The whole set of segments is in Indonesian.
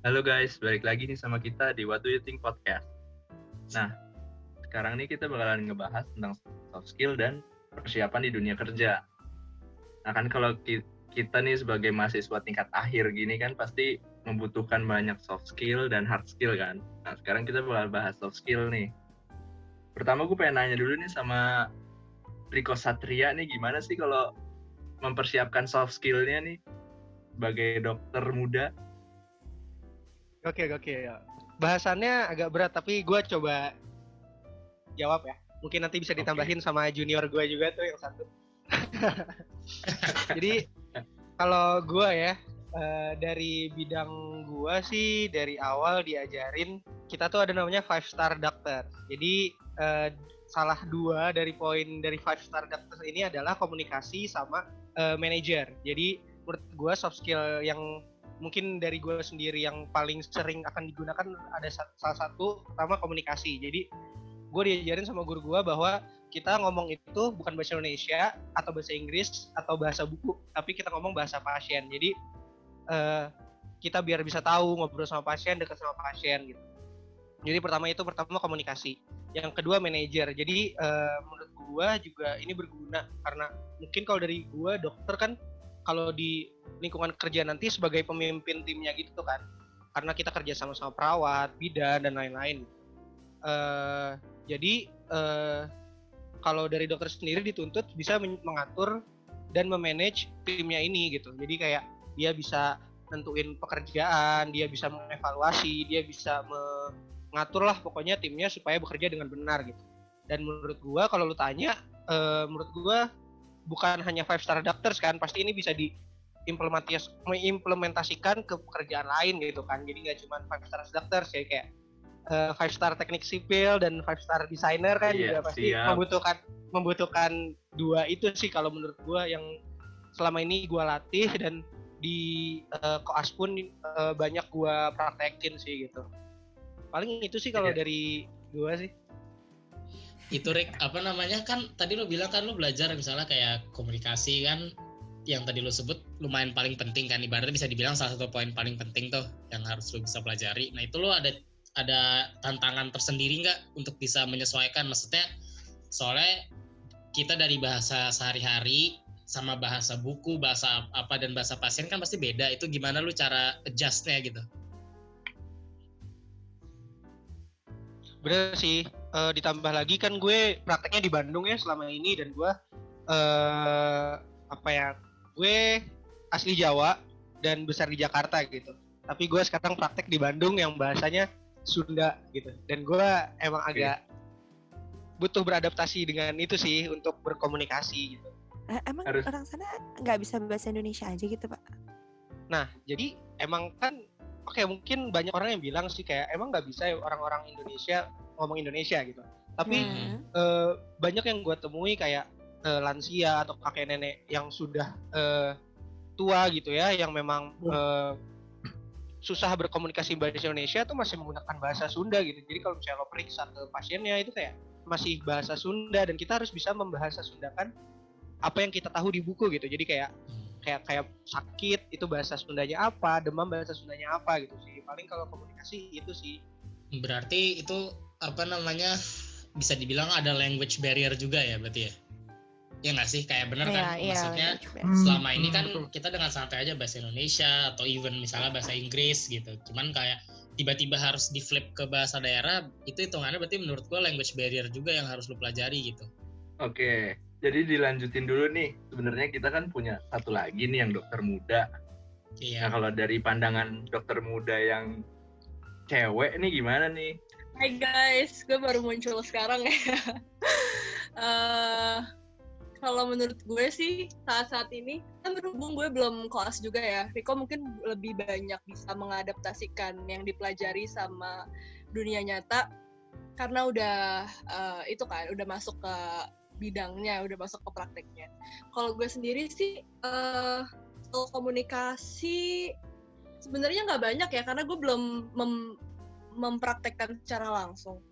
Halo guys, balik lagi nih sama kita di What Do You Think Podcast. Nah, sekarang nih kita bakalan ngebahas tentang soft skill dan persiapan di dunia kerja. Nah kan kalau kita nih sebagai mahasiswa tingkat akhir gini kan pasti membutuhkan banyak soft skill dan hard skill kan. Nah sekarang kita bakal bahas soft skill nih. Pertama gue pengen nanya dulu nih sama Riko Satria nih gimana sih kalau mempersiapkan soft skillnya nih sebagai dokter muda? Oke oke ya. Bahasannya agak berat tapi gue coba jawab ya. Mungkin nanti bisa ditambahin okay. sama junior gue juga tuh yang satu. Jadi kalau gue ya uh, dari bidang gue sih dari awal diajarin kita tuh ada namanya five star doctor. Jadi uh, salah dua dari poin dari five star doctor ini adalah komunikasi sama uh, manager. Jadi menurut gue soft skill yang mungkin dari gue sendiri yang paling sering akan digunakan ada salah satu pertama komunikasi. Jadi gue diajarin sama guru gue bahwa kita ngomong itu bukan bahasa Indonesia atau bahasa Inggris atau bahasa buku, tapi kita ngomong bahasa pasien. Jadi uh, kita biar bisa tahu ngobrol sama pasien, dekat sama pasien gitu. Jadi pertama itu pertama komunikasi. Yang kedua manajer. Jadi uh, menurut gue juga ini berguna karena mungkin kalau dari gue dokter kan kalau di lingkungan kerja nanti sebagai pemimpin timnya gitu kan. Karena kita kerja sama sama perawat, bidan dan lain-lain. Uh, jadi uh, kalau dari dokter sendiri dituntut bisa mengatur dan memanage timnya ini gitu. Jadi kayak dia bisa nentuin pekerjaan, dia bisa mengevaluasi, dia bisa mengatur lah pokoknya timnya supaya bekerja dengan benar gitu. Dan menurut gua kalau lu tanya, uh, menurut gua bukan hanya five star doctors kan, pasti ini bisa di mengimplementasikan ke pekerjaan lain gitu kan. Jadi nggak cuma five star doctors ya kayak uh, five star teknik sipil dan five star designer kan iya, juga pasti siap. membutuhkan membutuhkan dua itu sih kalau menurut gua yang selama ini gua latih dan di uh, koas pun uh, banyak gua praktekin sih gitu. Paling itu sih kalau iya. dari gua sih. Itu Rick, apa namanya kan tadi lo bilang kan lo belajar misalnya kayak komunikasi kan yang tadi lo sebut lumayan paling penting kan ibaratnya bisa dibilang salah satu poin paling penting tuh yang harus lo bisa pelajari. Nah itu lo ada ada tantangan tersendiri nggak untuk bisa menyesuaikan? Maksudnya soalnya kita dari bahasa sehari-hari sama bahasa buku bahasa apa dan bahasa pasien kan pasti beda. Itu gimana lu cara adjustnya gitu? Bener sih e, ditambah lagi kan gue prakteknya di Bandung ya selama ini dan gue e, apa ya gue asli Jawa dan besar di Jakarta gitu tapi gue sekarang praktek di Bandung yang bahasanya Sunda gitu dan gue emang okay. agak butuh beradaptasi dengan itu sih untuk berkomunikasi gitu. Eh, emang Harus. orang sana nggak bisa bahasa Indonesia aja gitu pak? Nah jadi emang kan oke okay, mungkin banyak orang yang bilang sih kayak emang nggak bisa ya orang-orang Indonesia ngomong Indonesia gitu. Tapi hmm. uh, banyak yang gue temui kayak uh, lansia atau kakek nenek yang sudah uh, tua gitu ya, yang memang uh, susah berkomunikasi bahasa Indonesia tuh masih menggunakan bahasa Sunda gitu. Jadi kalau misalnya lo periksa ke pasiennya itu kayak masih bahasa Sunda dan kita harus bisa membahasa Sundakan apa yang kita tahu di buku gitu. Jadi kayak kayak kayak sakit itu bahasa Sundanya apa, demam bahasa Sundanya apa gitu sih. Paling kalau komunikasi itu sih. Berarti itu apa namanya bisa dibilang ada language barrier juga ya berarti ya? ya nggak sih kayak bener kan yeah, maksudnya yeah, selama ini kan hmm. kita dengan santai aja bahasa Indonesia atau even misalnya bahasa Inggris gitu cuman kayak tiba-tiba harus di flip ke bahasa daerah itu hitungannya berarti menurut gua language barrier juga yang harus lu pelajari gitu oke okay. jadi dilanjutin dulu nih sebenarnya kita kan punya satu lagi nih yang dokter muda iya. nah kalau dari pandangan dokter muda yang cewek nih gimana nih Hai guys, gue baru muncul sekarang ya. uh, kalau menurut gue sih saat-saat ini kan berhubung gue belum kelas juga ya Riko mungkin lebih banyak bisa mengadaptasikan yang dipelajari sama dunia nyata. Karena udah uh, itu kan udah masuk ke bidangnya udah masuk ke prakteknya. Kalau gue sendiri sih uh, komunikasi sebenarnya nggak banyak ya karena gue belum mem mempraktekkan secara langsung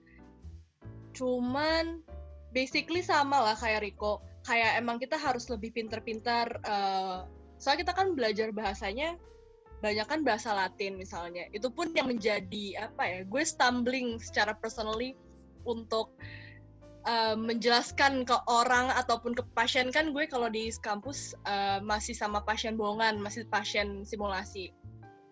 cuman basically sama lah kayak Riko kayak emang kita harus lebih pintar-pintar uh, soalnya kita kan belajar bahasanya banyak kan bahasa Latin misalnya. Itu pun yang menjadi apa ya? Gue stumbling secara personally untuk uh, menjelaskan ke orang ataupun ke pasien kan gue kalau di kampus uh, masih sama pasien bohongan, masih pasien simulasi.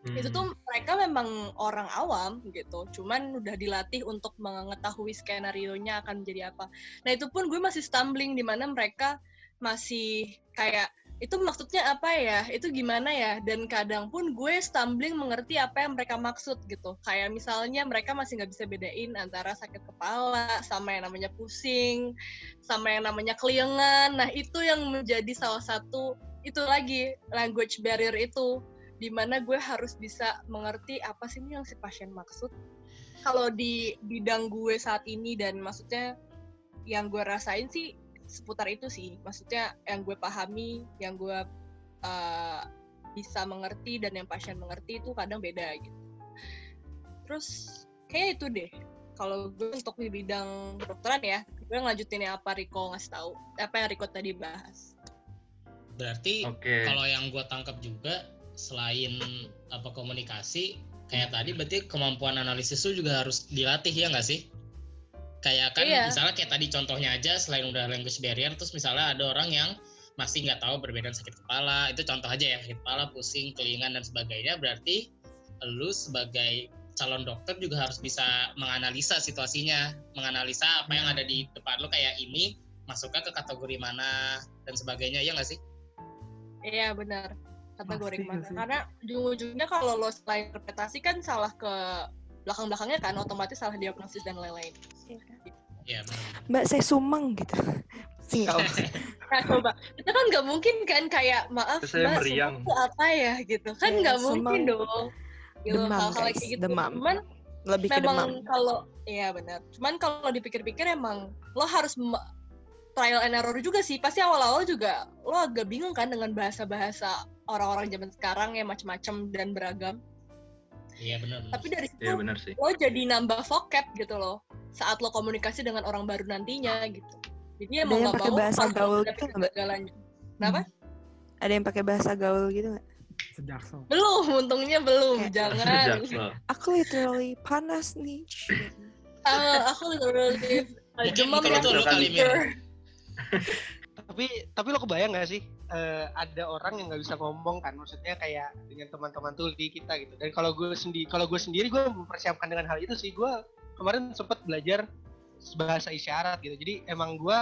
Hmm. Itu tuh mereka memang orang awam gitu, cuman udah dilatih untuk mengetahui skenario nya akan menjadi apa. Nah itu pun gue masih stumbling di mana mereka masih kayak itu maksudnya apa ya? Itu gimana ya? Dan kadang pun gue stumbling mengerti apa yang mereka maksud gitu. Kayak misalnya mereka masih nggak bisa bedain antara sakit kepala sama yang namanya pusing sama yang namanya keliengan. Nah itu yang menjadi salah satu itu lagi language barrier itu di mana gue harus bisa mengerti apa sih ini yang si pasien maksud. Kalau di bidang gue saat ini dan maksudnya yang gue rasain sih seputar itu sih. Maksudnya yang gue pahami yang gue uh, bisa mengerti dan yang pasien mengerti itu kadang beda gitu. Terus kayak itu deh. Kalau gue untuk di bidang kedokteran ya gue ngelanjutin apa Riko ngasih tahu apa yang Riko tadi bahas. Berarti Oke. kalau yang gue tangkap juga selain apa komunikasi kayak tadi berarti kemampuan analisis itu juga harus dilatih ya nggak sih? Kayak kan Iya. misalnya kayak tadi contohnya aja selain udah language barrier terus misalnya ada orang yang masih nggak tahu perbedaan sakit kepala itu contoh aja ya sakit kepala pusing kelingan dan sebagainya berarti lu sebagai calon dokter juga harus bisa menganalisa situasinya menganalisa apa yang ada di depan lu kayak ini masuknya ke kategori mana dan sebagainya ya nggak sih? Iya benar kategori Pasti nggak sih? karena ujung-ujungnya kalau lo salah interpretasi kan salah ke belakang-belakangnya kan otomatis salah diagnosis dan lain-lain ya benar. Mbak saya sumeng gitu. Singkat. Nah coba, kita kan nggak mungkin kan kayak maaf Terus saya mbak meriang. apa ya gitu, kan Iya, nggak mungkin sumeng. dong. Gitu, Demam, hal-hal guys, kayak gitu. demam. Cuman Lebih ke demam. memang kalau, iya benar. Cuman kalau dipikir-pikir emang lo harus trial and error juga sih. Pasti awal-awal juga lo agak bingung kan dengan bahasa-bahasa orang-orang zaman sekarang yang macam-macam dan beragam. iya benar benar. Tapi dari situ Iya benar sih. lo jadi nambah vocab gitu loh saat lo komunikasi dengan orang baru nantinya gitu. Jadi Ada emang yang nggak pakai mau bahasa gaul gitu nggak, kegagalannya. Kenapa? Ada yang pakai bahasa gaul gitu nggak? Sejaksel. Belum, untungnya belum. Kayak- Jangan. Jaksel. Aku literally panas nih. Ah, aku literally demam lo fever. tapi tapi lo kebayang nggak sih eh, ada orang yang nggak bisa ngomong kan maksudnya kayak dengan teman-teman tuli kita gitu. Dan kalau gue sendiri kalau gue sendiri gue mempersiapkan dengan hal itu sih. Gue kemarin sempat belajar bahasa isyarat gitu. Jadi emang gue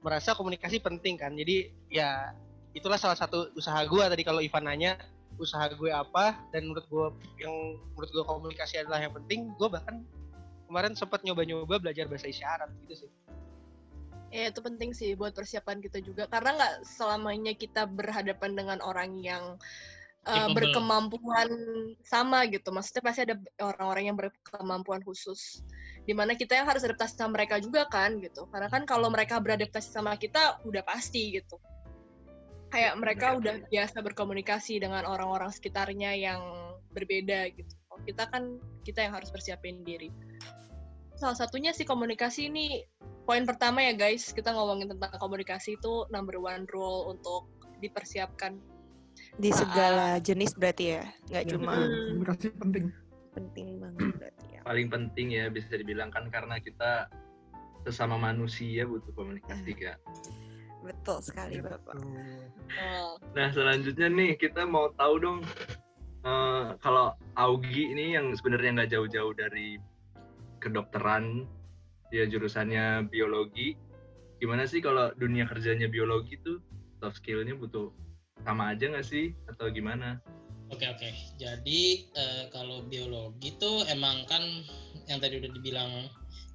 merasa komunikasi penting kan. Jadi ya itulah salah satu usaha gue tadi kalau Ivan nanya usaha gue apa? Dan menurut gue yang menurut gue komunikasi adalah yang penting gue bahkan kemarin sempat nyoba-nyoba belajar bahasa isyarat gitu sih Ya itu penting sih buat persiapan kita juga karena nggak selamanya kita berhadapan dengan orang yang uh, berkemampuan sama gitu. Maksudnya pasti ada orang-orang yang berkemampuan khusus. Di mana kita yang harus adaptasi sama mereka juga kan gitu. Karena kan kalau mereka beradaptasi sama kita udah pasti gitu. Kayak mereka udah biasa berkomunikasi dengan orang-orang sekitarnya yang berbeda gitu. Kalau kita kan kita yang harus persiapin diri. Salah satunya sih komunikasi ini poin pertama ya guys, kita ngomongin tentang komunikasi itu number one rule untuk dipersiapkan. Di segala jenis berarti ya, nggak Ya, cuma betul. komunikasi penting. penting banget berarti ya. Paling penting ya bisa dibilang kan karena kita sesama manusia butuh komunikasi kan. Betul sekali bapak. Tuh. Oh, Nah selanjutnya nih kita mau tahu dong eh, kalau Augie ini yang sebenarnya nggak jauh-jauh dari kedokteran, dia jurusannya biologi. Gimana sih kalau dunia kerjanya biologi tuh soft skillnya butuh sama aja nggak sih atau gimana? Oke oke. Jadi eh, kalau biologi tuh emang kan yang tadi udah dibilang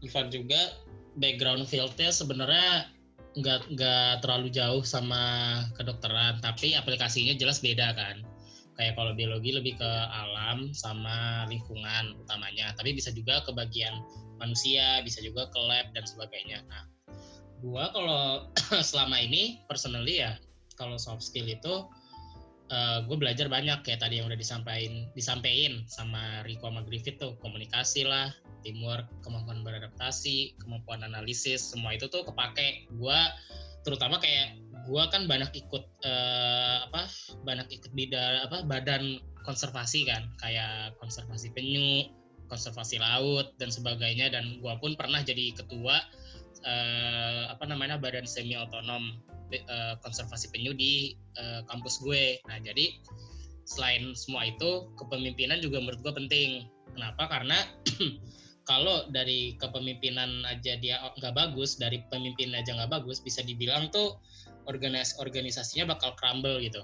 Ivan juga background fieldnya sebenarnya nggak nggak terlalu jauh sama kedokteran, tapi aplikasinya jelas beda kan. Kayak kalau biologi lebih ke alam sama lingkungan utamanya, tapi bisa juga ke bagian manusia, bisa juga ke lab dan sebagainya. Nah, gua kalau selama ini personally ya kalau soft skill itu gue belajar banyak kayak tadi yang udah disampaikan disampaikan sama Rico sama Griffith tuh. Komunikasi lah teamwork kemampuan beradaptasi kemampuan analisis semua itu tuh kepake. Gue terutama kayak gue kan banyak ikut eh, apa banyak ikut bida apa badan konservasi kan. Kayak konservasi penyu konservasi laut dan sebagainya dan gua pun pernah jadi ketua eh, apa namanya badan semi otonom eh, konservasi penyu di eh, kampus gue. Nah jadi selain semua itu kepemimpinan juga menurut gue penting. Kenapa? Karena kalau dari kepemimpinan aja dia nggak bagus dari pemimpin aja nggak bagus bisa dibilang tuh organis organisasinya bakal crumble gitu.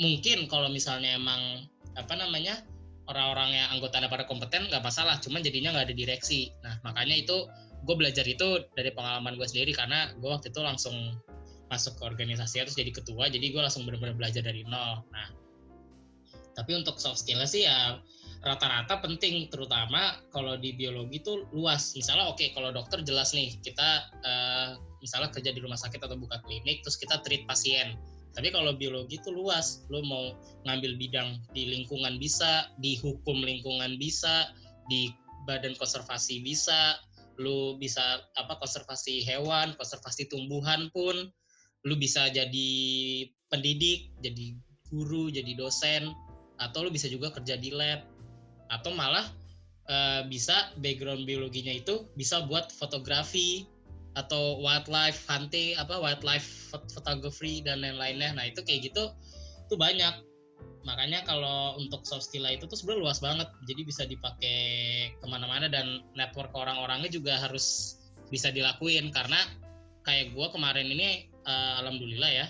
Mungkin kalau misalnya emang apa namanya orang-orang yang anggotanya pada kompeten nggak masalah cuman jadinya nggak ada direksi. Nah makanya itu gue belajar itu dari pengalaman gue sendiri karena gue waktu itu langsung masuk ke organisasi terus jadi ketua jadi gue langsung benar-benar belajar dari nol. Nah tapi untuk soft skill sih ya rata-rata penting terutama kalau di biologi itu luas. Misalnya oke okay, kalau dokter jelas nih kita uh, misalnya kerja di rumah sakit atau buka klinik terus kita treat pasien tapi kalau biologi itu luas. Lo mau ngambil bidang di lingkungan bisa di hukum lingkungan bisa di badan konservasi bisa lu bisa apa konservasi hewan konservasi tumbuhan pun lu bisa jadi pendidik jadi guru jadi dosen atau lu bisa juga kerja di lab. Atau malah uh, bisa background biologinya itu bisa buat fotografi atau wildlife hunting apa wildlife photography dan lain-lainnya. Nah itu kayak gitu itu banyak. Makanya kalau untuk soft skill itu tuh sebenarnya luas banget. Jadi bisa dipakai ke mana-mana dan network orang-orangnya juga harus bisa dilakuin. Karena kayak gue kemarin ini uh, alhamdulillah ya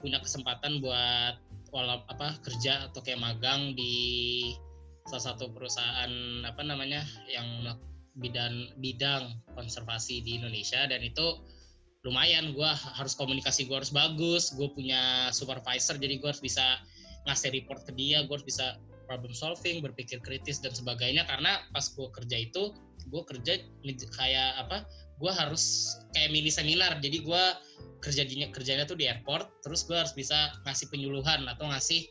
punya kesempatan buat walau apa kerja atau kayak magang di salah satu perusahaan apa namanya yang bidang bidang konservasi di Indonesia dan itu lumayan. Gue harus komunikasi gue harus bagus gue punya supervisor jadi gue harus bisa ngasih report ke dia gue harus bisa problem solving berpikir kritis dan sebagainya. Karena pas gue kerja itu gue kerja kayak apa gue harus kayak mini seminar. Jadi gue kerjanya kerjanya tuh di airport terus gue harus bisa ngasih penyuluhan atau ngasih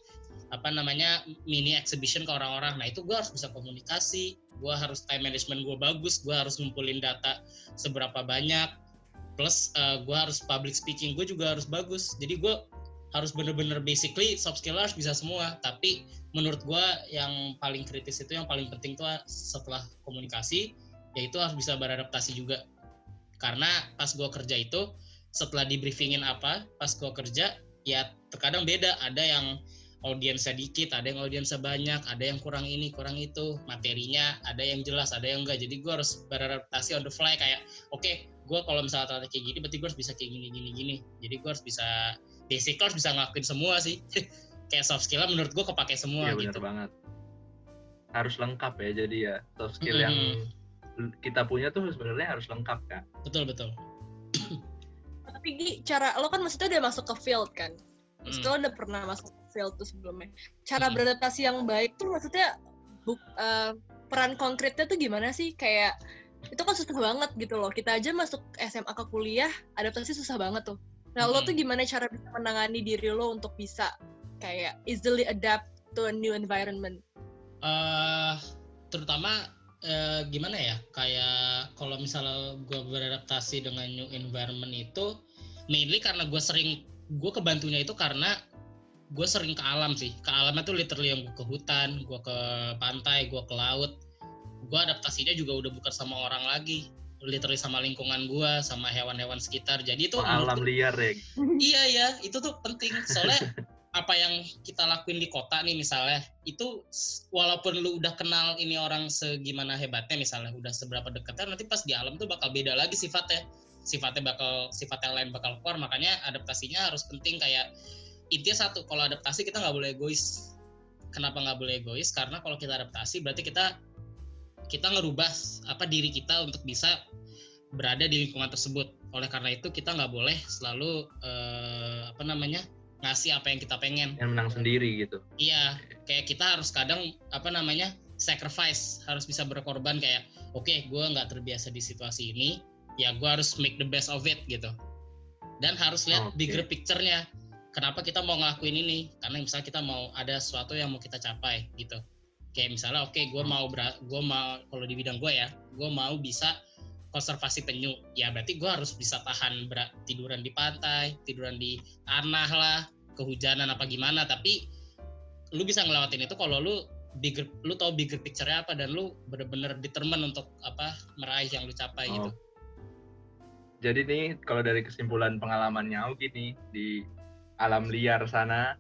apa namanya mini exhibition ke orang-orang. Nah itu gue harus bisa komunikasi gue harus time management gue bagus gue harus ngumpulin data seberapa banyak plus uh, eh, gue harus public speaking gue juga harus bagus. Jadi gue harus bener-bener basically soft skill harus bisa semua. Tapi menurut gue yang paling kritis itu yang paling penting tuh setelah komunikasi yaitu harus bisa beradaptasi juga. Karena pas gue kerja itu setelah di briefingin apa pas gue kerja ya terkadang beda. Ada yang audiensnya dikit ada yang audiensnya banyak ada yang kurang ini kurang itu. Materinya ada yang jelas ada yang enggak. Jadi gue harus beradaptasi on the fly kayak oke okay, gue kalau misalnya ternyata kayak gini berarti gue harus bisa kayak gini gini gini. Jadi gue harus bisa basic harus bisa ngelakuin semua sih. Kayak soft skill menurut gue kepake semua ya, gitu. banget. Harus lengkap ya jadi ya soft skill mm -hmm. yang kita punya tuh sebenarnya harus lengkap kan betul betul. Tapi cara lo kan maksudnya udah masuk ke field kan? Maksudnya hmm. lo udah pernah masuk field tuh sebelumnya. Cara hmm. beradaptasi yang baik tuh maksudnya buk, uh, peran konkretnya tuh gimana sih? Kayak itu kan susah banget gitu loh. Kita aja masuk SMA ke kuliah adaptasi susah banget tuh. Nah hmm. lo tuh gimana cara bisa menangani diri lo untuk bisa kayak easily adapt to a new environment? Uh, terutama uh, gimana ya? Kayak kalau misalnya gue beradaptasi dengan new environment itu mainly karena gue sering gue kebantunya itu karena gue sering ke alam sih. Ke alamnya tuh literally yang gue ke hutan gue ke pantai gue ke laut. Gue adaptasinya juga udah bukan sama orang lagi. Literally sama lingkungan gue sama hewan-hewan sekitar. Jadi itu alam liar ya iya ya itu tuh penting. Soalnya apa yang kita lakuin di kota nih misalnya itu walaupun lu udah kenal ini orang segimana hebatnya misalnya udah seberapa dekatnya nanti pas di alam tuh bakal beda lagi sifatnya. Sifatnya bakal sifat yang lain bakal keluar. Makanya adaptasinya harus penting. Kayak intinya satu kalau adaptasi kita nggak boleh egois. Kenapa nggak boleh egois? Karena kalau kita adaptasi berarti kita kita ngerubah apa diri kita untuk bisa berada di lingkungan tersebut. Oleh karena itu kita nggak boleh selalu eh, apa namanya ngasih apa yang kita pengen. Yang menang sendiri gitu. Iya kayak kita harus kadang apa namanya sacrifice. Harus bisa berkorban kayak oke okay, gue nggak terbiasa di situasi ini. Ya gue harus make the best of it gitu. Dan harus lihat okay. bigger picture-nya kenapa kita mau ngelakuin ini karena misalnya kita mau ada sesuatu yang mau kita capai gitu kayak misalnya oke okay, gue mau gue mau kalau di bidang gue ya gue mau bisa konservasi penyu ya berarti gue harus bisa tahan berat tiduran di pantai tiduran di tanah lah kehujanan apa gimana tapi lu bisa ngelewatin itu kalau lu bigger lu tahu bigger picture-nya apa dan lu bener-bener determine untuk apa meraih yang lu capai Oh. gitu. Jadi nih kalau dari kesimpulan pengalamannya Augi nih di alam liar sana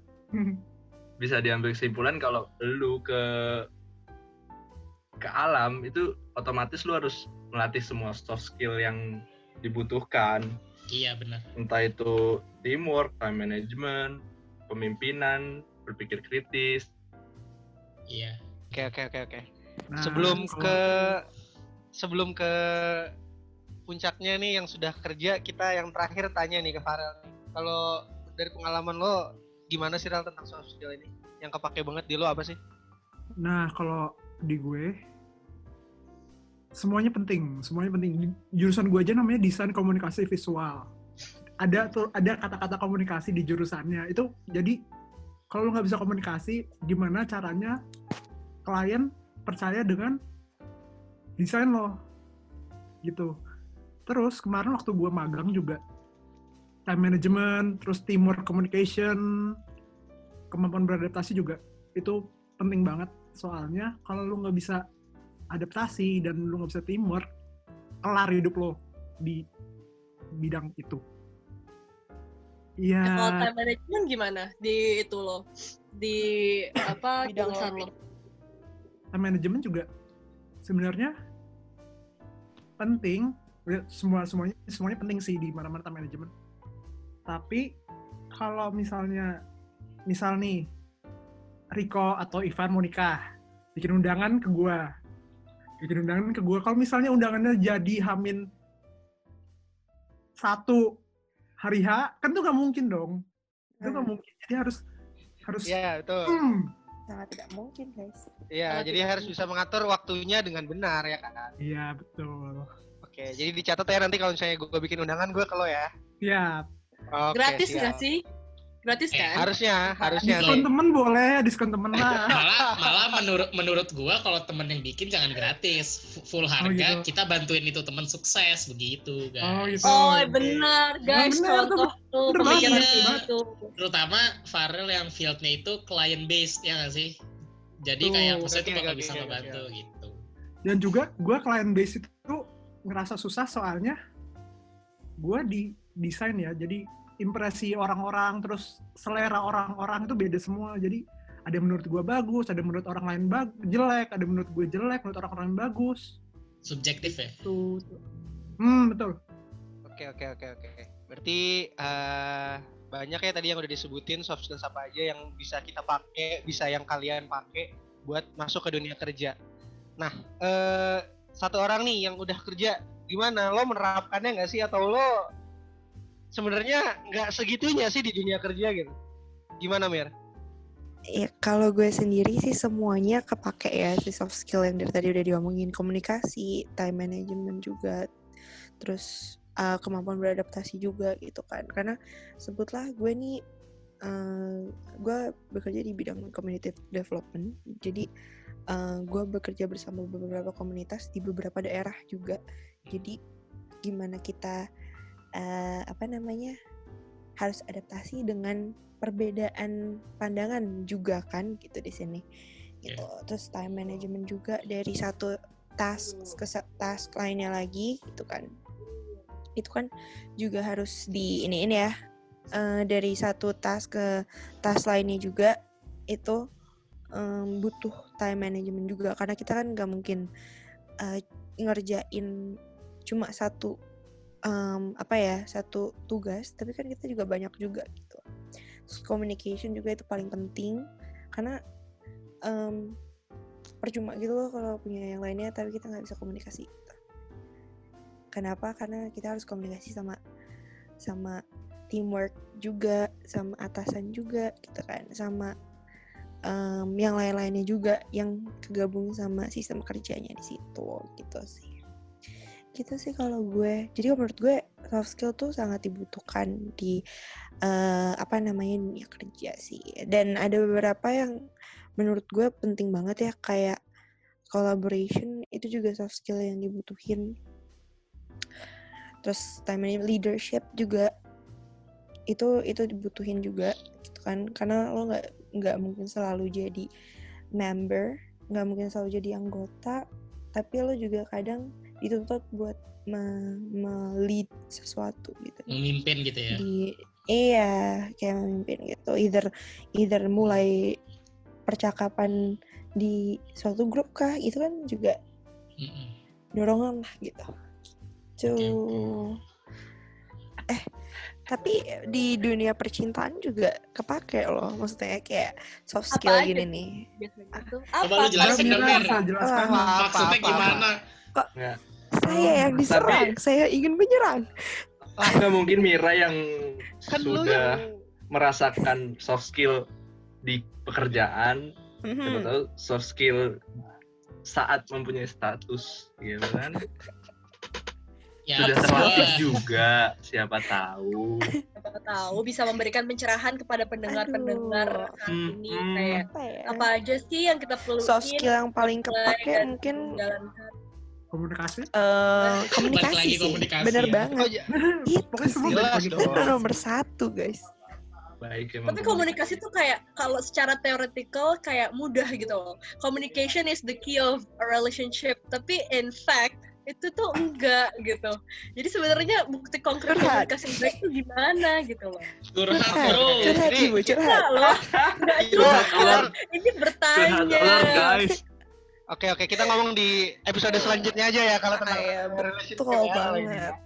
bisa diambil kesimpulan kalau lu ke ke alam itu otomatis lu harus melatih semua soft skill yang dibutuhkan Iya benar. entah itu teamwork, time management, pemimpinan, berpikir kritis. Iya. Oke oke oke oke. Nah, sebelum kalau- ke sebelum ke puncaknya nih yang sudah kerja kita yang terakhir tanya nih ke Farel. Kalau dari pengalaman lo gimana sih Rel tentang soft skill ini? Yang kepake banget di lo apa sih? Nah, kalau di gue semuanya penting, semuanya penting. Jurusan gue aja namanya desain komunikasi visual. Ada tuh ada kata-kata komunikasi di jurusannya. Itu jadi kalau lu nggak bisa komunikasi, gimana caranya klien percaya dengan desain lo? Gitu. Terus kemarin waktu gue magang juga time management, terus teamwork communication, kemampuan beradaptasi juga itu penting banget. Soalnya kalau lu nggak bisa adaptasi dan lu nggak bisa teamwork kelar hidup lo di bidang itu. Eh, Kalau Iya, time management gimana di itu lo? Di apa Bidang lo. time management juga sebenarnya penting. Semua semuanya semuanya penting sih di mana-mana time management tapi kalau misalnya misal nih Riko atau Ivan mau nikah bikin undangan ke gua. Bikin undangan ke gua. Kalau misalnya undangannya jadi hamin satu hari H kan tuh nggak mungkin dong. Itu nggak Hmm, mungkin. Jadi harus harus Iya betul. hmm, sangat tidak mungkin guys. Iya Kalau jadi harus bisa mengatur waktunya dengan benar ya kan. iya betul. Oke jadi dicatat ya nanti kalau misalnya gue bikin undangan gue ke lo ya. ya Oke, Gratis siap. nggak sih? Gratis Eh, kan? Harusnya harusnya. diskon nih. temen boleh diskon temen lah malah malah menurut menurut gua kalau temen yang bikin jangan gratis full harga gitu. kita bantuin itu temen sukses begitu guys Oh, gitu. Oh benar guys benar, contoh tuh itu. terutama Farel yang fieldnya itu client based ya nggak sih jadi Tuh, kayak maksudnya itu bakal bisa ngebantu gitu dan juga gue client base itu ngerasa susah soalnya gue di desain ya. Jadi impresi orang-orang terus selera orang-orang itu beda semua. Jadi ada yang menurut gue bagus ada yang menurut orang lain bag jelek ada yang menurut gue jelek menurut orang lain bagus. Subjektif ya? Tuh hmm betul. Oke oke oke oke. Berarti eh, banyak ya tadi yang udah disebutin soft skills apa aja yang bisa kita pakai, bisa yang kalian pakai buat masuk ke dunia kerja. Nah, eh, satu orang nih yang udah kerja, gimana? Lo menerapkannya nggak sih? Atau lo sebenarnya nggak segitunya sih di dunia kerja gitu? Gimana Mir? Ya, kalau gue sendiri sih semuanya kepake ya si soft skill yang dari tadi udah diomongin komunikasi, time management juga, terus uh, kemampuan beradaptasi juga gitu kan. Karena sebutlah gue nih uh, gue bekerja di bidang community development, jadi uh, gue bekerja bersama beberapa komunitas di beberapa daerah juga. Jadi gimana kita uh, apa namanya harus adaptasi dengan perbedaan pandangan juga kan gitu di sini. Gitu. Terus time management juga dari satu task ke task lainnya lagi gitu kan. Itu kan juga harus di ini ini ya eh, dari satu task ke task lainnya juga itu em, butuh time management juga. Karena kita kan nggak mungkin eh, ngerjain cuma satu em, apa ya satu tugas tapi kan kita juga banyak juga gitu. Terus communication juga itu paling penting karena em, percuma gitu loh kalau punya yang lainnya tapi kita nggak bisa komunikasi. Kenapa? Karena kita harus komunikasi sama sama teamwork juga sama atasan juga gitu kan sama em, yang lain-lainnya juga yang kegabung sama sistem kerjanya di situ gitu sih gitu sih kalau gue. Jadi menurut gue soft skill tuh sangat dibutuhkan di eh, apa namanya dunia kerja sih. Dan ada beberapa yang menurut gue penting banget ya kayak collaboration itu juga soft skill yang dibutuhin. Terus time leadership juga itu itu dibutuhin juga gitu kan. Karena lo nggak nggak mungkin selalu jadi member nggak mungkin selalu jadi anggota tapi lo juga kadang dituntut buat me- me-lead sesuatu gitu. Memimpin gitu ya? Di iya kayak memimpin gitu. Either either mulai percakapan di suatu grup kah itu kan juga Mm-mm. dorongan lah gitu. Tuh. Oke, eh tapi di dunia percintaan juga kepake loh. Maksudnya kayak soft Apa skill aja? gini nih. biasanya itu? Coba lu jelasin dong, jelaskan. Apa, maksudnya apa, gimana? Nggak, saya yang Tapi- diserang saya ingin menyerang mungkin Mira yang Kan lu sudah yang merasakan soft skill di pekerjaan, Mhm. tahu soft skill saat mempunyai status, gitu kan? ya Sudah terlatih juga, siapa tahu. siapa tahu bisa memberikan pencerahan kepada pendengar-pendengar Aduh. saat ini Hmm, kayak apa ya apa aja sih yang kita perlu soft skill yang paling kepake mungkin. Komunikasi. eh, komunikasi lagi sih komunikasi bener ya. banget Oh, ja- itu Pokoknya semua Jelas itu nomor satu guys Baik emang. Tapi komunikasi tuh kayak kalau secara theoretical kayak mudah gitu loh. Communication is the key of a relationship. Tapi in fact itu tuh enggak gitu. Jadi sebenarnya bukti konkret Curhat. komunikasi yang baik tuh gimana gitu loh. curhat curhat bro curhat Ini- ibu curhat Enggak loh. Enggak Curhat curhat. Ini Curhat bertanya. alert, guys. Oke oke kita ngomong di episode selanjutnya aja ya kalau tentang Iya, relationship betul ya, banget betul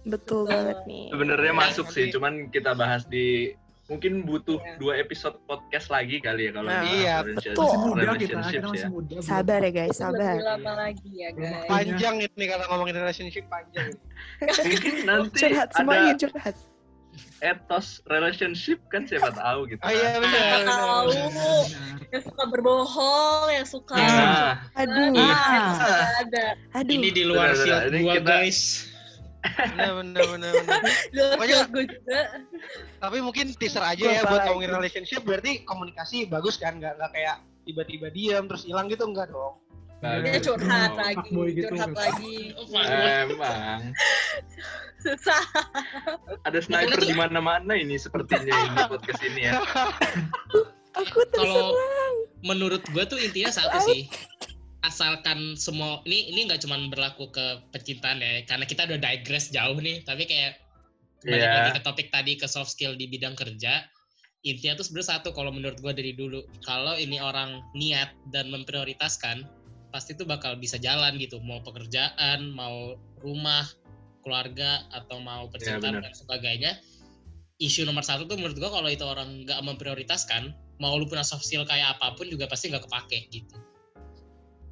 Betul. banget nih Sebenarnya masuk sih, cuman kita bahas di mungkin butuh Iya. dua episode podcast lagi kali ya kalau Nah, iya, relationship- betul. Masih muda kita, kita ya. masih muda. belum. sabar ya guys sabar Lebih lama lagi ya guys. Panjang ini kalau ngomongin relationship panjang. Mungkin nanti curhat semua ada curhat etos relationship kan siapa tahu gitu. Oh iya kan. benar. Tahu. benar. Yang suka berbohong, yang suka Nah, aduh Ah. Ada. aduh ini di luar Ini gua kita- guys Benar benar benar. Pokoknya- gue juga. Tapi mungkin teaser aja ya buat ngomongin relationship berarti komunikasi bagus kan nggak nggak kayak tiba-tiba diam terus hilang gitu enggak dong. Bagus. Dia curhat Oh, lagi, gitu. curhat lagi. Oh. Emang Susah. ada sniper di mana-mana ini sepertinya ini podcast ini ya. aku kalau terserang menurut gua tuh intinya satu sih asalkan semua ini ini nggak cuma berlaku ke percintaan ya karena kita udah digress jauh nih tapi kayak balik Iya. lagi ke topik tadi ke soft skill di bidang kerja intinya tuh sebenarnya satu kalau menurut gua dari dulu kalau ini orang niat dan memprioritaskan pasti tuh bakal bisa jalan gitu mau pekerjaan mau rumah keluarga atau mau percintaan benar. dan sebagainya isu nomor satu tuh menurut gua kalau itu orang nggak memprioritaskan mau lu punya soft skill kayak apa pun juga pasti nggak kepake gitu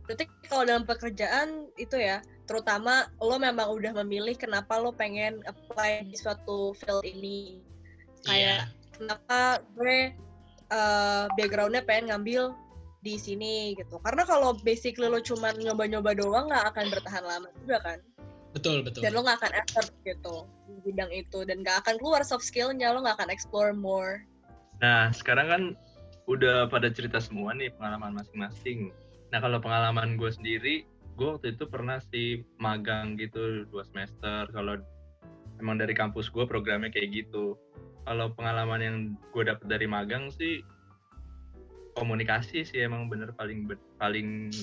Berarti kalau dalam pekerjaan itu ya, terutama lo memang udah memilih kenapa lo pengen apply di suatu field ini. Kayak kenapa gue uh, backgroundnya pengen ngambil di sini gitu. Karena kalau basically lo cuman nyoba-nyoba doang nggak akan bertahan lama juga kan. betul betul Dan lo nggak akan effort gitu di bidang itu dan nggak akan keluar soft skillnya lo nggak akan explore more. Nah, sekarang kan udah pada cerita semua nih pengalaman masing-masing. Nah, kalau pengalaman gue sendiri, gue waktu itu pernah sih magang gitu dua semester. Kalau emang dari kampus gue programnya kayak gitu. Kalau pengalaman yang gue dapet dari magang sih komunikasi sih emang bener paling paling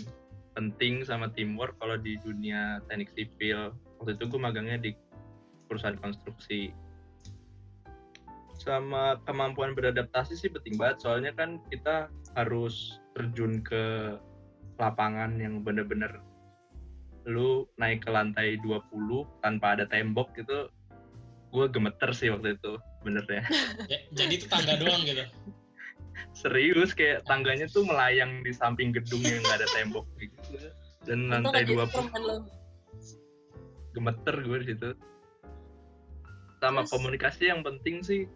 penting sama teamwork kalau di dunia teknik sipil. Waktu itu gue magangnya di perusahaan konstruksi. Sama kemampuan beradaptasi sih penting banget soalnya kan kita harus terjun ke lapangan yang bener-bener lu naik ke lantai 20 tanpa ada tembok gitu gue gemeter sih waktu itu bener ya. Ya, jadi itu tangga doang gitu serius kayak tangganya tuh melayang di samping gedung yang nggak ada tembok. Gitu dan Untung lantai aja 20 Superman lo. gemeter gue di situ. Sama Terus? komunikasi yang penting sih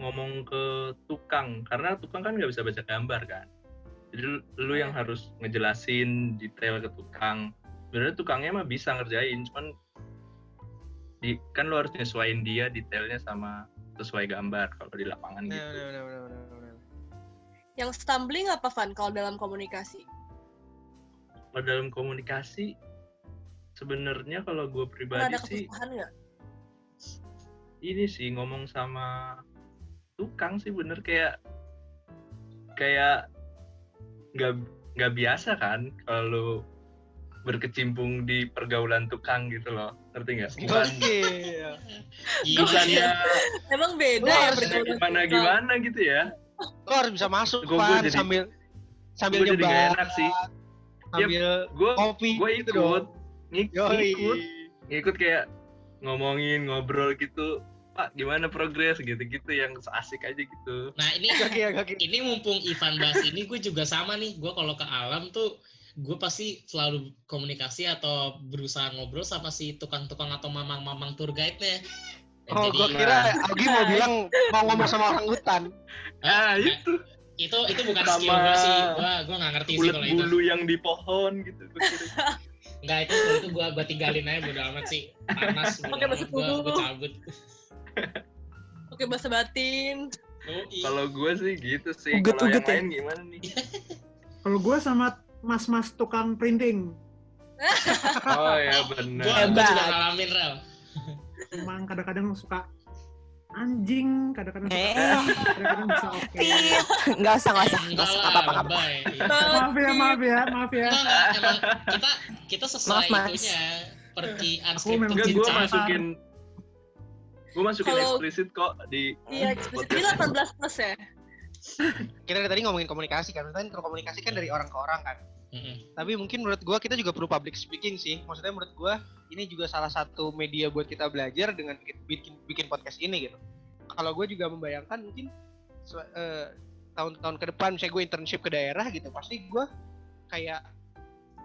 ngomong ke tukang. Karena tukang kan nggak bisa baca gambar kan. Jadi lu- yang harus ngejelasin detail ke tukang. Sebenarnya tukangnya mah bisa ngerjain cuman di kan lu harus nyesuaiin dia detailnya sama sesuai gambar kalau di lapangan gitu. Yang stumbling apa Van kalau dalam komunikasi? kalau dalam komunikasi sebenarnya kalau gue pribadi ada sih nggak? ini sih ngomong sama tukang sih bener. Kayak kayak nggak nggak biasa kan kalau berkecimpung di pergaulan tukang gitu loh. Ngerti nggak? Bukan. Oke. Iya, bukannya Emang beda ya bergaul gimana gimana gitu ya Lo harus bisa masuk Gua- gua kan jadi- sambil sambil gue nyebar, enak sih sambil gue kopi gue gitu ikut dong. ngik- Yoi. ngikut ngikut kayak ngomongin ngobrol gitu pak gimana progres gitu-gitu yang asik aja gitu Nah ini Gaki ya gaki. ini mumpung Ivan bahas ini gue juga sama nih gue kalau ke alam tuh gue pasti selalu komunikasi atau berusaha ngobrol sama si tukang-tukang atau mamang-mamang tour guide-nya. Dan Oh, gua kira Agi mau bilang mau ngomong sama orang hutan. Ah Nah, itu. itu itu bukan Sama skill gue sih. Gue gue nggak ngerti sih kalau itu. bulu yang di pohon gitu gua kira. nggak itu itu gue gue tinggalin aja bodo amat sih. Panas Pakai amat. Basuh gue cabut. Oke bahasa batin. Kalau gue sih gitu sih Uget, kalau yang ya? lain gimana nih? Kalau gue sama mas-mas tukang printing, oh ya benar gue juga ngalamin rel. Emang kadang-kadang suka anjing, kadang-kadang suka Eh. kadang-kadang bisa oke. Tit. Nggak usah, nggak usah. Nggak enggak usah, lebay Iya. Maaf ya, maaf ya, maaf ya. Emang kita kita sesuai Maaf, Mas. itunya pergi Aku unscripted memang enggak gue masukin gue masukin Kalau- eksplisit kok di Iya, eksplisit. Ini 18 plus ya? Kita dari tadi ngomongin komunikasi kan. Kan komunikasi kan dari orang ke orang kan. Tapi mungkin menurut gua kita juga perlu public speaking sih. Maksudnya menurut gua ini juga salah satu media buat kita belajar dengan bikin bikin, podcast ini gitu. Kalau gue juga membayangkan mungkin su- eh, tahun-tahun ke depan misalnya gue internship ke daerah gitu, pasti gua kayak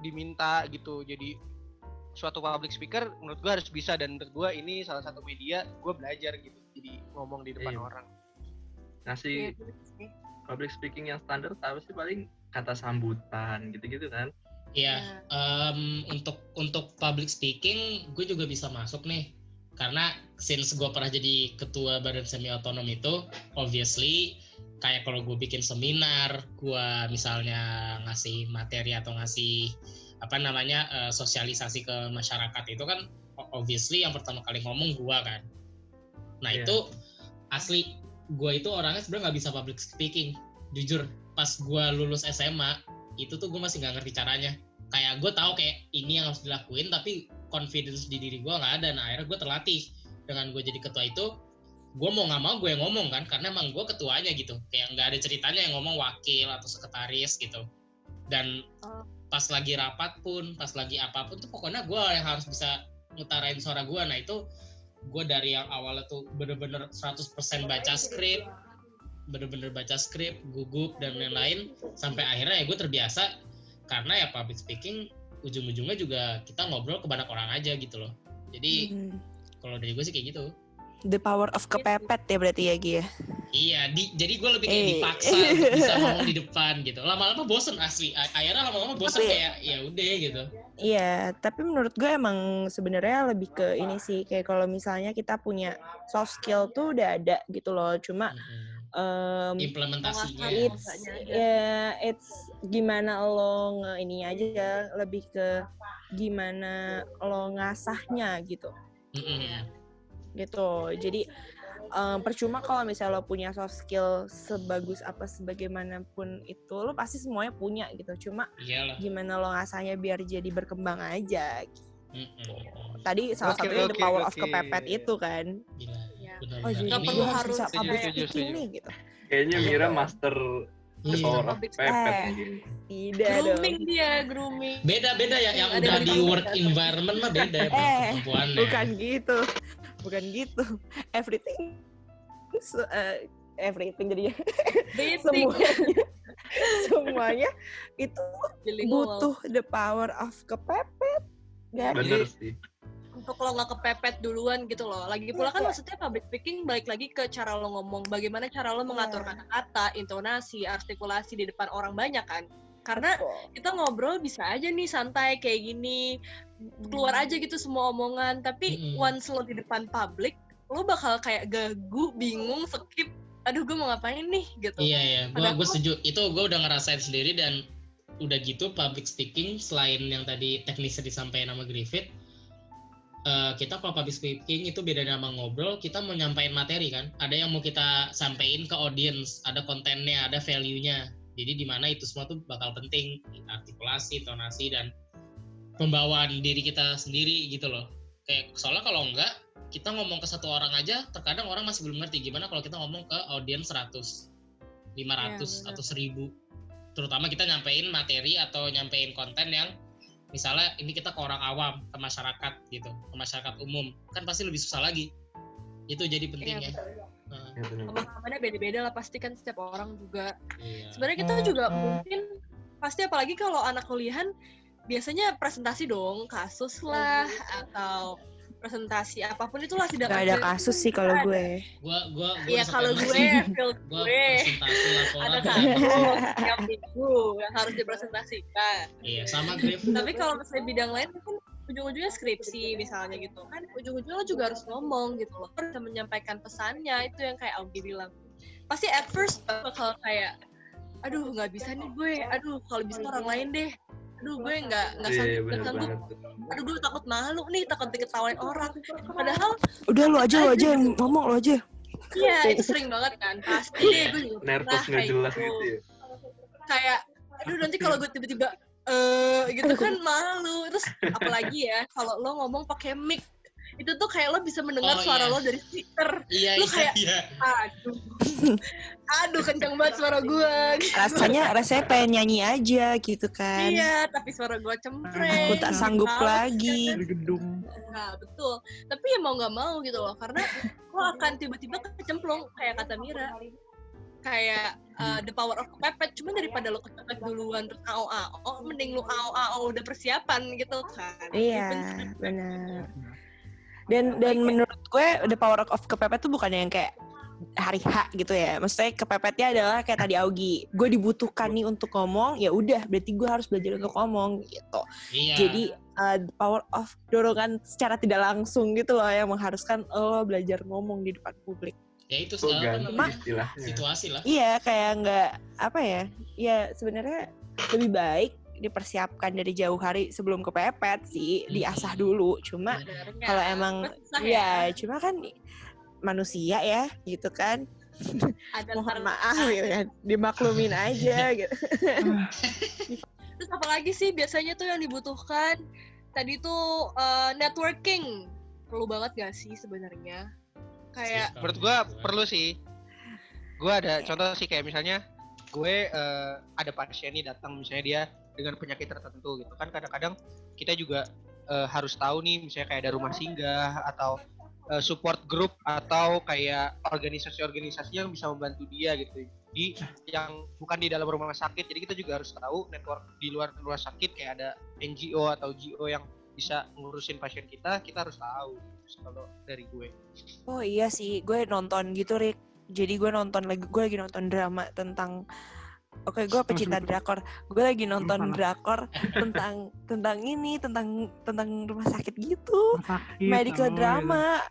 diminta gitu jadi suatu public speaker menurut gua harus bisa dan menurut gua ini salah satu media gua belajar gitu jadi ngomong di depan Iya. orang ngasih public speaking yang standar apa sih paling kata sambutan gitu-gitu kan? Iya, em, untuk untuk public speaking gue juga bisa masuk nih. Karena since gue pernah jadi ketua badan semi otonom itu obviously kayak kalau gue bikin seminar gue misalnya ngasih materi atau ngasih apa namanya eh, sosialisasi ke masyarakat itu kan obviously yang pertama kali ngomong gue kan. Nah Iya. itu asli gue itu orangnya sebenarnya nggak bisa public speaking jujur pas gue lulus SMA itu tuh gue masih nggak ngerti caranya. Kayak gue tahu kayak ini yang harus dilakuin tapi confidence di diri gue nggak ada. Nah akhirnya gue terlatih dengan gue jadi ketua itu. Gue mau nggak mau gue yang ngomong kan karena emang gue ketuanya gitu. Kayak nggak ada ceritanya yang ngomong wakil atau sekretaris gitu. Dan Oh. pas lagi rapat pun pas lagi apa pun tuh pokoknya gue yang harus bisa ngutarain suara gue nah itu gue dari yang awalnya tuh bener-bener 100% baca skrip bener-bener baca skrip gugup dan lain-lain sampai akhirnya ya gue terbiasa karena ya public speaking ujung-ujungnya juga kita ngobrol ke banyak orang aja gitu loh jadi Hmm. kalau dari gue sih kayak gitu The power of kepepet ya berarti ya Gi ya. iya di, jadi gue lebih kayak Eh. dipaksa untuk bisa ngomong di depan gitu lama-lama bosen asli akhirnya lama-lama bosen Tapi- kayak ya udah gitu Iya, tapi menurut gue emang sebenarnya lebih ke ini sih kayak kalau misalnya kita punya soft skill tuh udah ada gitu loh. Cuma Mm-mm. Em, implementasinya. it's Enggaknya aja. ya it's gimana lo nge ini aja ya lebih ke gimana lo ngasahnya gitu. Mm-mm. gitu. Jadi em, percuma kalau misalnya lo punya soft skill sebagus apa sebagaimanapun itu lo pasti semuanya punya gitu. Cuma iyalah. gimana lo ngasahnya biar jadi berkembang aja Mm-mm. tadi salah Oke, satunya the oke, power of oke. kepepet itu kan. Gila, oh jadi Nggak perlu harus bisa setuju, public setuju, speaking setuju. nih gitu. Kayaknya Mira master the Iya. power of pepet Eh. tidak dong. Grooming dia, grooming. beda-beda ya yang udah di work ya. environment mah beda ya Eh, bukan gitu. Bukan gitu. Everything eh, everything jadinya semuanya semuanya itu butuh the power of kepepet. Gak bener sih untuk lo nggak kepepet duluan gitu loh. Lagi pula kan Iya. maksudnya public speaking balik lagi ke cara lo ngomong, bagaimana cara lo mengatur Iya. kata-kata, intonasi, artikulasi di depan orang banyak kan. Karena kita ngobrol bisa aja nih santai kayak gini, keluar aja gitu semua omongan. Tapi Mm-mm. once lo di depan public, lo bakal kayak gagu, bingung, skip. Aduh, gue mau ngapain nih gitu. Iya iya, gue Padahal- gue setuju. Itu gue udah ngerasain sendiri dan udah gitu public speaking selain yang tadi teknisnya disampaikan sama Griffith, eh, kita kalau public speaking itu beda sama ngobrol, kita mau nyampein materi kan. Ada yang mau kita sampein ke audience, ada kontennya, ada value-nya. Jadi di mana itu semua tuh bakal penting artikulasi, intonasi dan pembawaan diri kita sendiri gitu loh. Kayak soalnya kalau enggak kita ngomong ke satu orang aja terkadang orang masih belum ngerti gimana kalau kita ngomong ke audiens 100, 500 benar. atau 1000. Terutama kita nyampein materi atau nyampein konten yang misalnya ini kita ke orang awam, ke masyarakat gitu, ke masyarakat umum. Kan pasti lebih susah lagi. Itu jadi pentingnya. Iya, Nah, Ya, pemahamannya beda-beda lah pasti kan setiap orang juga iya. sebenarnya kita juga mungkin pasti apalagi kalau anak kuliahan biasanya presentasi dong kasus lah atau presentasi apa pun itulah tidak Gak ada kasus sih kalau gue. Iya kalau gue sih. field gua gue presentasi laporan ada kasus tiap minggu yang harus dipresentasikan. Iya sama Griff tapi kalau misalnya bidang lain kan ujung-ujungnya skripsi misalnya gitu. Kan ujung-ujungnya lo juga harus ngomong gitu loh. Lo bisa menyampaikan pesannya itu yang kayak Augie bilang. Pasti at first bakal kayak aduh nggak bisa nih gue. Aduh kalau bisa orang lain deh aduh gue nggak nggak Iya, sanggup sanggup aduh gue takut malu nih takut diketawain orang. Padahal Udah lu aja lu aja yang ngomong lu aja. iya itu sering banget kan pasti. Deh gue juga Nervous nggak kayak jelas gitu. gitu ya. kayak aduh nanti kalau gue tiba-tiba eh gitu kan malu. Terus apalagi ya kalau lo ngomong pakai mic itu tuh kayak lo bisa mendengar Oh, suara iya. lo dari speaker iya Lu iya kayak- iya aduh aduh kencang banget suara gue Rasanya rasanya pengen nyanyi aja gitu kan. iya tapi suara gue cempreng Aku tak sanggup Males. lagi. Dari gedung. nah betul tapi ya mau nggak mau gitu loh karena lo akan tiba-tiba kecemplung kayak kata Mira kayak uh, the power of kepepet cuma daripada lo kepepet duluan terus ao ao mending lo ao ao udah persiapan gitu kan Iya, benar. Dan dan menurut gue the power of kepepet tuh bukan yang kayak hari H gitu ya. Maksudnya kepepetnya adalah kayak tadi Augie, gue dibutuhkan nih untuk ngomong, ya udah berarti gue harus belajar untuk ngomong gitu. iya Jadi uh, the power of dorongan secara tidak langsung gitu loh yang mengharuskan lo belajar ngomong di depan publik. ya itu segala istilahnya. situasi lah Iya, kayak nggak apa ya? Ya sebenarnya lebih baik dipersiapkan dari jauh hari sebelum kepepet sih, diasah dulu. Cuma kalau emang Susah ya? cuma kan manusia ya gitu kan. Ada mohon maaf gitu kan dimaklumin aja gitu. Terus apalagi sih biasanya tuh yang dibutuhkan? Tadi tuh uh, networking. Perlu banget gak sih sebenarnya? Kayak menurut gua perlu sih. Gua ada contoh sih kayak misalnya gue eh, ada pasien nih datang misalnya dia dengan penyakit tertentu gitu. Kan kadang-kadang kita juga eh, harus tahu nih misalnya kayak ada rumah singgah atau eh, support group atau kayak organisasi-organisasi yang bisa membantu dia gitu. Di yang bukan di dalam rumah sakit jadi kita juga harus tahu network di luar rumah sakit kayak ada NGO atau GO yang bisa ngurusin pasien kita kita harus tahu kalau dari gue. Oh iya sih gue nonton gitu Rick. Jadi gue nonton lagi gue lagi nonton drama tentang Oke, gue pecinta drakor. Gue lagi nonton drakor tentang tentang ini, tentang tentang rumah sakit gitu. Sakit, medical oh, drama.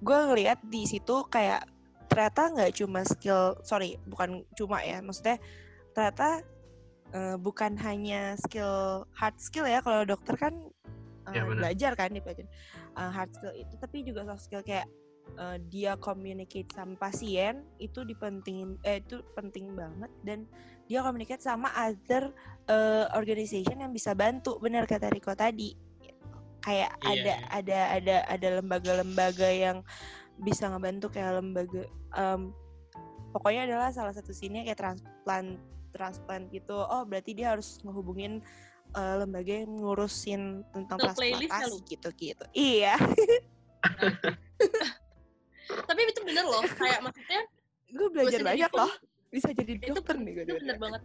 Gue ngeliat di situ kayak ternyata nggak cuma skill, sorry, bukan cuma ya, maksudnya ternyata eh, bukan hanya skill hard skill ya. Kalau dokter kan eh, Ya, belajar kan dipelajarin Eh, hard skill itu, tapi juga soft skill kayak eh, dia communicate sama pasien itu dipentingin, eh itu penting banget. Dan dia communicate sama other eh, organization yang bisa bantu, benar kata Riko tadi. Kayak Iya, ada ada ada ada lembaga-lembaga yang bisa ngebantu kayak lembaga em, pokoknya adalah salah satu sini kayak transplant transplant gitu. Oh berarti dia harus ngehubungin eh, lembaga yang ngurusin tentang transplantasi gitu gitu iya tapi itu bener loh kayak maksudnya gue belajar sendiri banyak pun- loh bisa jadi itu dokter nih gue itu bener banget.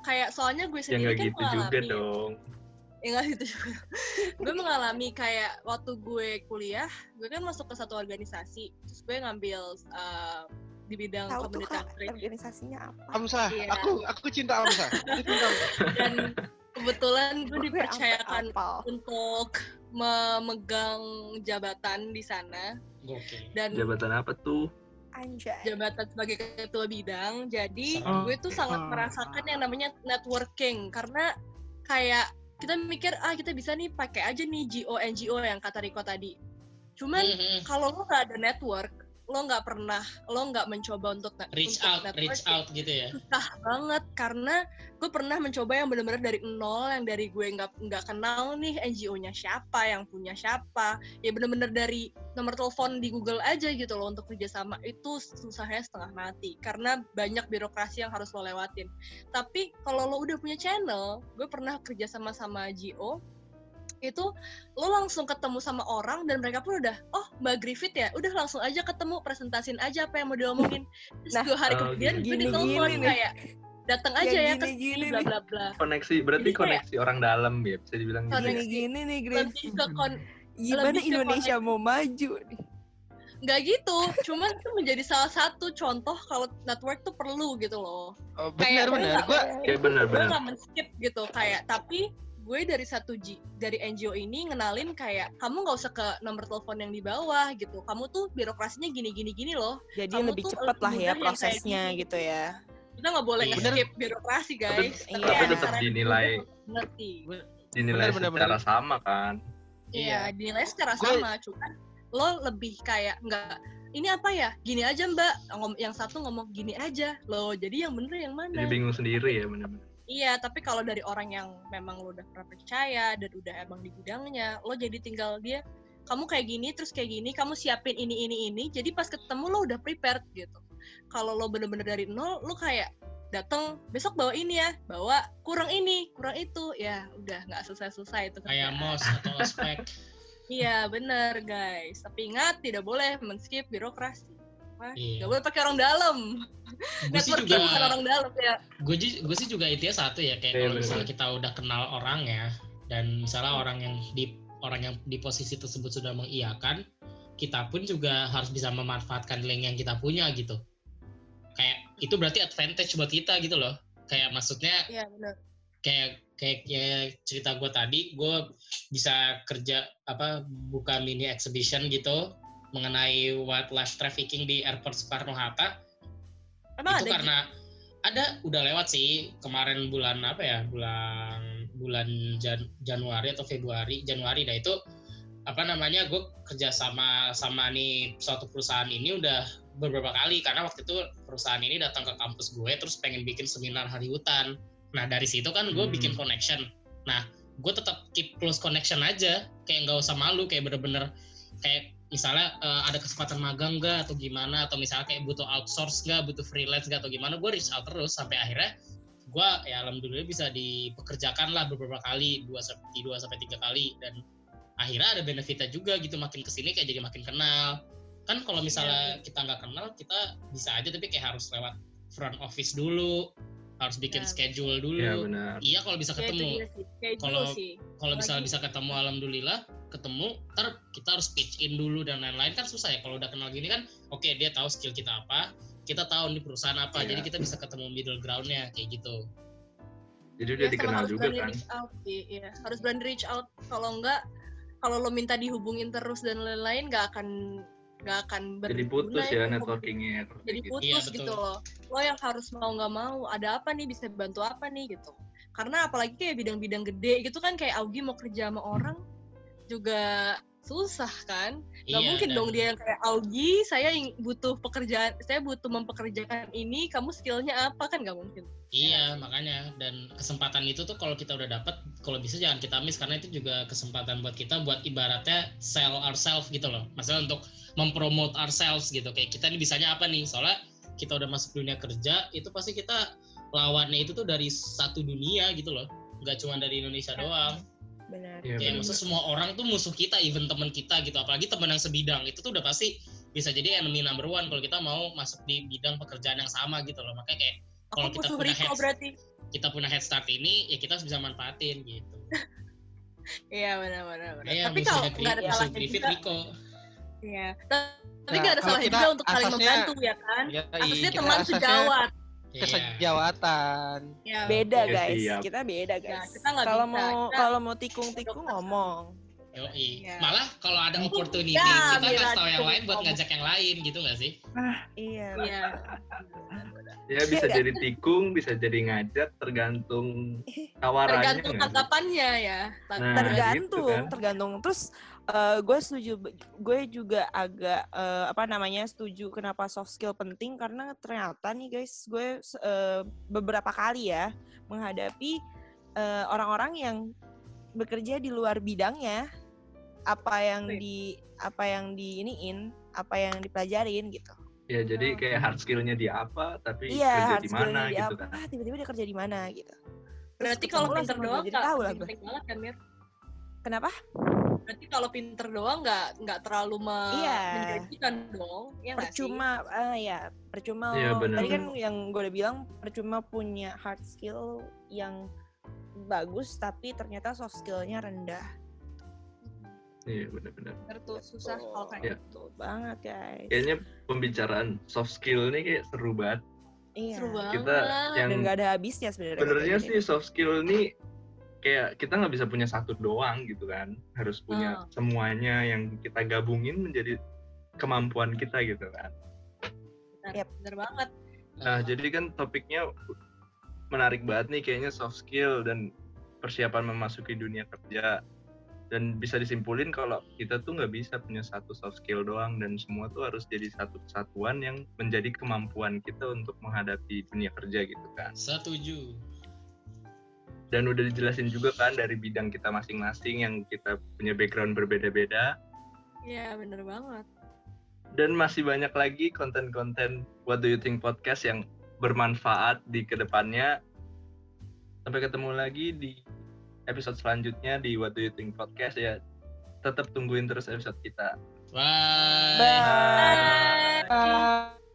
Kayak soalnya gue Ya sendiri nggak kan gitu juga mengalami dong. ya nggak gitu juga. Gue mengalami kayak waktu gue kuliah gue kan masuk ke satu organisasi terus gue ngambil uh, di bidang tahu tuh community kak outreach organisasinya apa? Amsah, Iya. aku aku cinta Amsah. dan kebetulan gue dipercayakan untuk memegang jabatan di sana Gokil. dan Jabatan apa tuh? anjay jabatan sebagai ketua bidang jadi Serem. gue tuh sangat Oh. merasakan yang namanya networking karena kayak kita mikir ah kita bisa nih pakai aja nih GO NGO yang kata Riko tadi cuman Mhm. kalau lo nggak ada network lo nggak pernah lo nggak mencoba untuk reach untuk out reach networking, out gitu ya? Susah banget karena gue pernah mencoba yang benar-benar dari nol yang dari gue nggak nggak kenal nih NGO-nya siapa yang punya siapa. Ya benar-benar dari nomor telepon di Google aja gitu loh untuk kerjasama. Itu susahnya setengah mati karena banyak birokrasi yang harus lo lewatin. Tapi kalau lo udah punya channel gue pernah kerjasama sama GO itu lo langsung ketemu sama orang dan mereka pun udah oh mbak Griffith ya udah langsung aja ketemu presentasin aja apa yang mau diomongin terus Nah, dua hari oh, kemudian gini. gue ditelepon Gini-gini nih. kayak datang aja ya ke sini bla bla bla koneksi berarti Jadi kayak- koneksi orang dalam ya bisa dibilang gitu Koneksi. ya. Gini-gini nih, Grace. lebih ke kon Gimana lebih ke Indonesia mau maju nih? nggak gitu cuman itu menjadi salah satu contoh kalau network tuh perlu gitu loh Oh, Kayak benar benar. gue ya benar benar nggak men-skip gitu kayak tapi gue dari satu G, dari NGO ini ngenalin kayak kamu nggak usah ke nomor telepon yang di bawah gitu kamu tuh birokrasinya gini gini gini loh Jadi Kamu lebih tuh cepet lah ya prosesnya gini. gitu ya. kita nggak boleh Iya. nge-skip birokrasi guys Iya. tapi tetap dinilai ngerti dinilai Benar, benar, secara benar. sama kan Iya, dinilai secara Gue- sama, cuman lo lebih kayak nggak ini apa ya? Gini aja mbak, yang satu ngomong gini aja lo, jadi yang bener yang mana? jadi bingung sendiri ya benar-benar Iya, tapi kalau dari orang yang memang lo udah pernah percaya dan udah emang di bidangnya, lo jadi tinggal dia, kamu kayak gini, terus kayak gini, kamu siapin ini ini ini, jadi pas ketemu lo udah prepared gitu. Kalau lo bener-bener dari nol, lo kayak datang besok bawa ini ya, bawa kurang ini, kurang itu, ya udah nggak selesai-selesai itu. kayak kerjaan. mos atau ospek Iya bener guys. Tapi ingat tidak boleh men-skip birokrasi. Wah, Iya. Gak boleh pakai orang dalam. gue sih Networking juga bukan orang dalam ya. gue gue sih juga itu ya satu ya kayak Iya, kalau misalnya kita udah kenal orang ya dan misalnya orang yang di orang yang di posisi tersebut sudah mengiyakan kita pun juga harus bisa memanfaatkan link yang kita punya gitu kayak itu berarti advantage buat kita gitu loh kayak maksudnya Iya bener. kayak kayak ya cerita gue tadi gue bisa kerja apa buka mini exhibition gitu mengenai wildlife trafficking di airport Soekarno Hatta. Emang itu ada karena ada udah lewat sih. Kemarin bulan apa ya? Bulan bulan Jan- Januari atau Februari Januari dah itu. Apa namanya? Gue kerja sama sama nih suatu perusahaan ini udah beberapa kali. Karena waktu itu perusahaan ini datang ke kampus gue terus pengen bikin seminar hari hutan. Nah dari situ kan gue Hmm. bikin connection. Nah gue tetap keep close connection aja. Kayak nggak usah malu kayak bener-bener kayak misalnya eh, ada kesempatan magang nggak atau gimana? Atau misalnya kayak butuh outsource nggak butuh freelance nggak atau gimana? Gue reach out terus sampai akhirnya gue ya alhamdulillah bisa dipekerjakan lah beberapa kali dua sampai dua sampai tiga kali. Dan akhirnya ada benefitnya juga gitu makin ke sini kayak jadi makin kenal. Kan kalau misalnya kita nggak kenal kita bisa aja tapi kayak harus lewat front office dulu harus bikin Ya. schedule dulu. Iya benar. iya kalau bisa Ya, ketemu. dulu Kalau- kalau misalnya bisa ketemu alhamdulillah ketemu ntar kita harus pitch in dulu dan lain-lain kan susah ya kalau udah kenal gini kan oke dia tahu skill kita apa kita tahu di perusahaan apa Iya. jadi kita bisa ketemu middle groundnya kayak gitu Jadi Ya, udah sama dikenal harus juga kan. reach out. Iya, harus berani reach out. Kalau enggak, kalau lo minta dihubungin terus dan lain-lain, nggak akan nggak akan Jadi berguna putus ya networkingnya. jadi gitu. putus Iya, gitu loh lo yang harus mau nggak mau ada apa nih bisa bantu apa nih gitu karena apalagi kayak bidang-bidang gede gitu kan kayak Augie mau kerja sama orang juga susah kan? Nggak Iya, mungkin dan- dong dia yang kayak Augie saya butuh pekerjaan saya butuh mempekerjakan ini kamu skillnya apa? Kan nggak mungkin. Iya makanya. Dan kesempatan itu tuh kalau kita udah dapat kalau bisa jangan kita miss karena itu juga kesempatan buat kita buat ibaratnya sell ourselves gitu loh. Masalah untuk mempromote ourselves gitu. Kayak kita ini bisanya apa nih? Soalnya kita udah masuk dunia kerja itu pasti kita lawannya itu tuh dari satu dunia gitu loh. Nggak cuma dari Indonesia doang Benar. Iya kayak benar. maksudnya semua orang tuh musuh kita even teman kita gitu apalagi teman yang sebidang itu tuh udah pasti bisa jadi enemy number one kalau kita mau masuk di bidang pekerjaan yang sama gitu loh makanya kayak Kalau kita punya Rico heads- berarti kita punya head start ini ya kita harus bisa manfaatin gitu iya benar-benar Iya, tapi kalau nggak ada salahnya juga Rico Iya. Tapi Nah, nggak ada kita juga untuk saling membantu ya kan. Ya, Asasnya kita teman asasnya sejawat. Iya. kesejawatan. Ya, Beda Oke, guys, siap. kita beda Ya, guys. kita nggak Kalau mau Kita- kalau mau tikung-tikung ngomong. Yoi. Iya. Malah kalau ada opportunity Ya, kita kasih tahu yang lain buat ngajak yang lain gitu gak sih? Iya. Iya. Ya bisa Iya, jadi tikung, bisa jadi ngajak, tergantung tawarannya. Tergantung tanggapannya ya. Nah, tergantung, gitu kan. tergantung. Terus gue setuju gue juga agak eh, apa namanya setuju kenapa soft skill penting karena ternyata nih guys gue eh, beberapa kali ya menghadapi eh, orang-orang yang bekerja di luar bidangnya apa yang di apa yang di iniin apa yang dipelajarin gitu Ya jadi Oh. kayak hard skill-nya di apa, tapi iya kerja hard di mana di gitu apa kan. tiba-tiba dia kerja di mana gitu Terus Berarti kalau pinter doang tahu lah gue banget kan Mir? kenapa Berarti kalau pinter doang nggak nggak terlalu me- Iya. menjanjikan dong, ya nggak percuma ah ya percuma Iya, benar. tadi kan yang gue udah bilang percuma punya hard skill yang bagus tapi ternyata soft skillnya rendah Iya benar-benar. Bener tuh susah kalau kayak gitu. betul banget guys Kayaknya pembicaraan soft skill ini kayak seru banget. iya Seru banget. Kita yang dan gak ada habisnya sebenarnya sebenarnya sih soft skill ini kayak kita nggak bisa punya satu doang gitu kan. Harus punya Ah. semuanya yang kita gabungin menjadi kemampuan kita gitu kan. Bener, Yap. bener banget. Nah, jadi kan topiknya menarik banget nih kayaknya soft skill dan persiapan memasuki dunia kerja. Dan bisa disimpulin kalau kita tuh nggak bisa punya satu soft skill doang dan semua tuh harus jadi satu kesatuan yang menjadi kemampuan kita untuk menghadapi dunia kerja gitu kan. Setuju. Dan udah dijelasin juga kan dari bidang kita masing-masing yang kita punya background berbeda-beda Iya bener banget. dan masih banyak lagi konten-konten What Do You Think podcast yang bermanfaat di ke depannya. Sampai ketemu lagi di episode selanjutnya di What Do You Think podcast ya. Tetap tungguin terus episode kita. Bye. Bye. Bye.